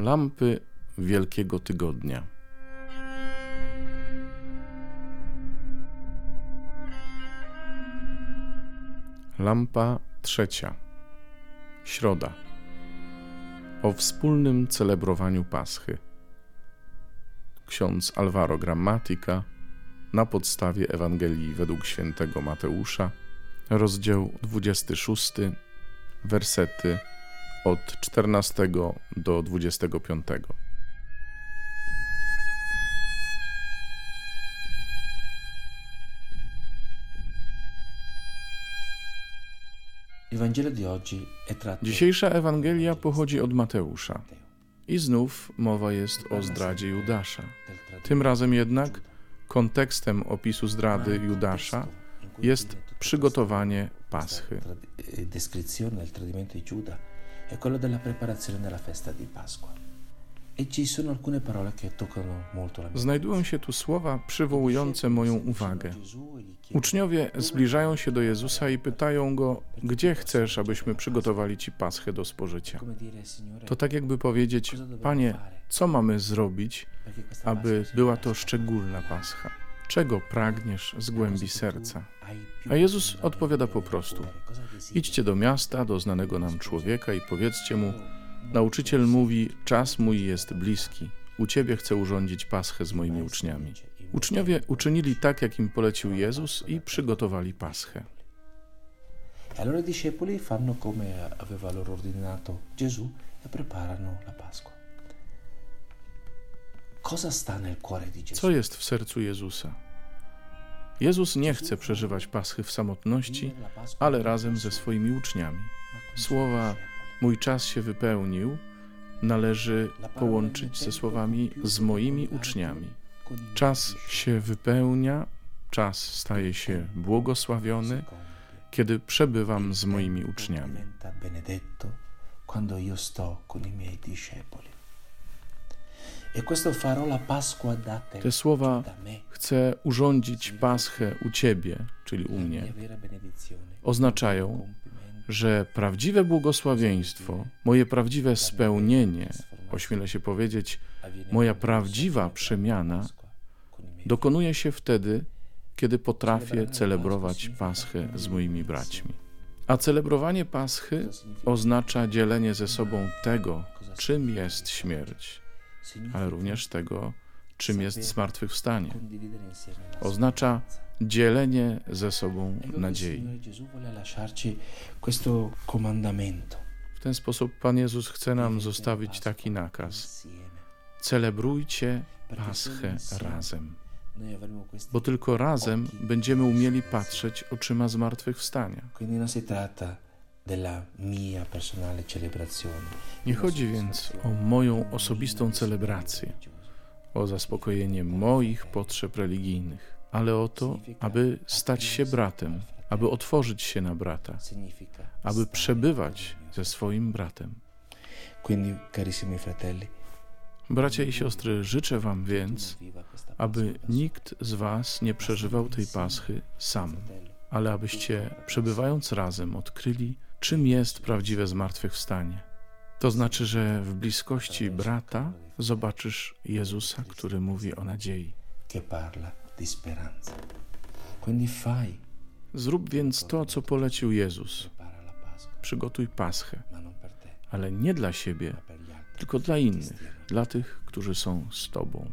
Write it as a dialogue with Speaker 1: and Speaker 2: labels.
Speaker 1: Lampy Wielkiego Tygodnia. Lampa trzecia. Środa. O wspólnym celebrowaniu Paschy. Ksiądz Alvaro Grammatica na podstawie Ewangelii według świętego Mateusza, rozdział 26, wersety od 14 do 25. Dzisiejsza Ewangelia pochodzi od Mateusza. I znów mowa jest o zdradzie Judasza. Tym razem jednak kontekstem opisu zdrady Judasza jest przygotowanie Paschy.
Speaker 2: È quello della preparazione della festa di Pasqua. E
Speaker 1: Znajdują się tu słowa przywołujące moją uwagę. Uczniowie zbliżają się do Jezusa i pytają go, gdzie chcesz, abyśmy przygotowali ci paschę do spożycia. To tak jakby powiedzieć, Panie, co mamy zrobić, aby była to szczególna pascha? Czego pragniesz z głębi serca? A Jezus odpowiada po prostu? Idźcie do miasta, do znanego nam człowieka i powiedzcie mu: Nauczyciel mówi, czas mój jest bliski. U ciebie chcę urządzić paschę z moimi uczniami. Uczniowie uczynili tak, jak im polecił Jezus i przygotowali paschę.
Speaker 2: Allora i discepoli fanno come aveva loro ordinato Gesù e preparano la Pasqua.
Speaker 1: Co jest w sercu Jezusa? Jezus nie chce przeżywać paschy w samotności, ale razem ze swoimi uczniami. Słowa Mój czas się wypełnił należy połączyć ze słowami z moimi uczniami. Czas się wypełnia, czas staje się błogosławiony, kiedy przebywam z moimi uczniami.
Speaker 2: Quando io sto con i miei discepoli. Te,
Speaker 1: Te słowa chcę urządzić paschę u Ciebie, czyli u mnie, oznaczają, że prawdziwe błogosławieństwo, moje prawdziwe spełnienie, ośmielę się powiedzieć, moja prawdziwa przemiana dokonuje się wtedy, kiedy potrafię celebrować Paschę z moimi braćmi. A celebrowanie Paschy oznacza dzielenie ze sobą tego, czym jest śmierć, ale również tego, czym jest zmartwychwstanie. Oznacza dzielenie ze sobą nadziei. W ten sposób Pan Jezus chce nam zostawić taki nakaz. Celebrujcie Paschę razem, bo tylko razem będziemy umieli patrzeć oczyma zmartwychwstania. Nie chodzi więc o moją osobistą celebrację, o zaspokojenie moich potrzeb religijnych, ale o to, aby stać się bratem, aby otworzyć się na brata, aby przebywać ze swoim bratem. Bracia i siostry, życzę Wam więc, aby nikt z Was nie przeżywał tej paschy sam, ale abyście przebywając razem odkryli, czym jest prawdziwe zmartwychwstanie. To znaczy, że w bliskości brata zobaczysz Jezusa, który mówi o nadziei. Zrób więc to, co polecił Jezus. Przygotuj paschę, ale nie dla siebie, tylko dla innych, dla tych, którzy są z Tobą.